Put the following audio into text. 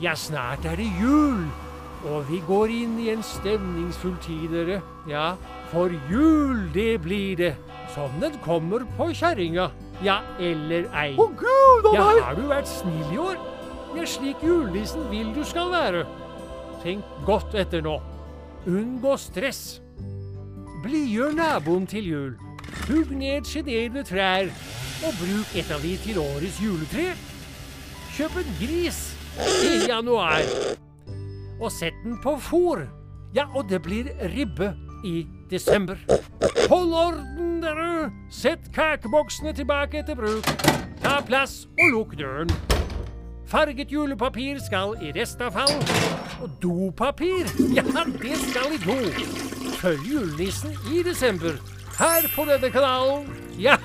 Ja, snart er det jul, og vi går inn i en stemningsfull tid, dere. Ja, for jul, det blir det. Som den kommer på kjerringa. Ja, eller ei. Å gud a Ja, meg! har du vært snill i år? Ja, slik julenissen vil du skal være. Tenk godt etter nå. Unngå stress. Blidgjør naboen til jul. Hugg ned sjenerende trær, og bruk et av de til årets juletre. Kjøp en gris i januar, og sett den på fôr. Ja, og det blir ribbe i desember. Hold orden, dere! Sett kakeboksene tilbake etter bruk. Ta plass og lukk døren. Farget julepapir skal i restavfall. Og dopapir, ja, det skal i do. Følg julenissen i desember. Her på denne kanalen. Ja,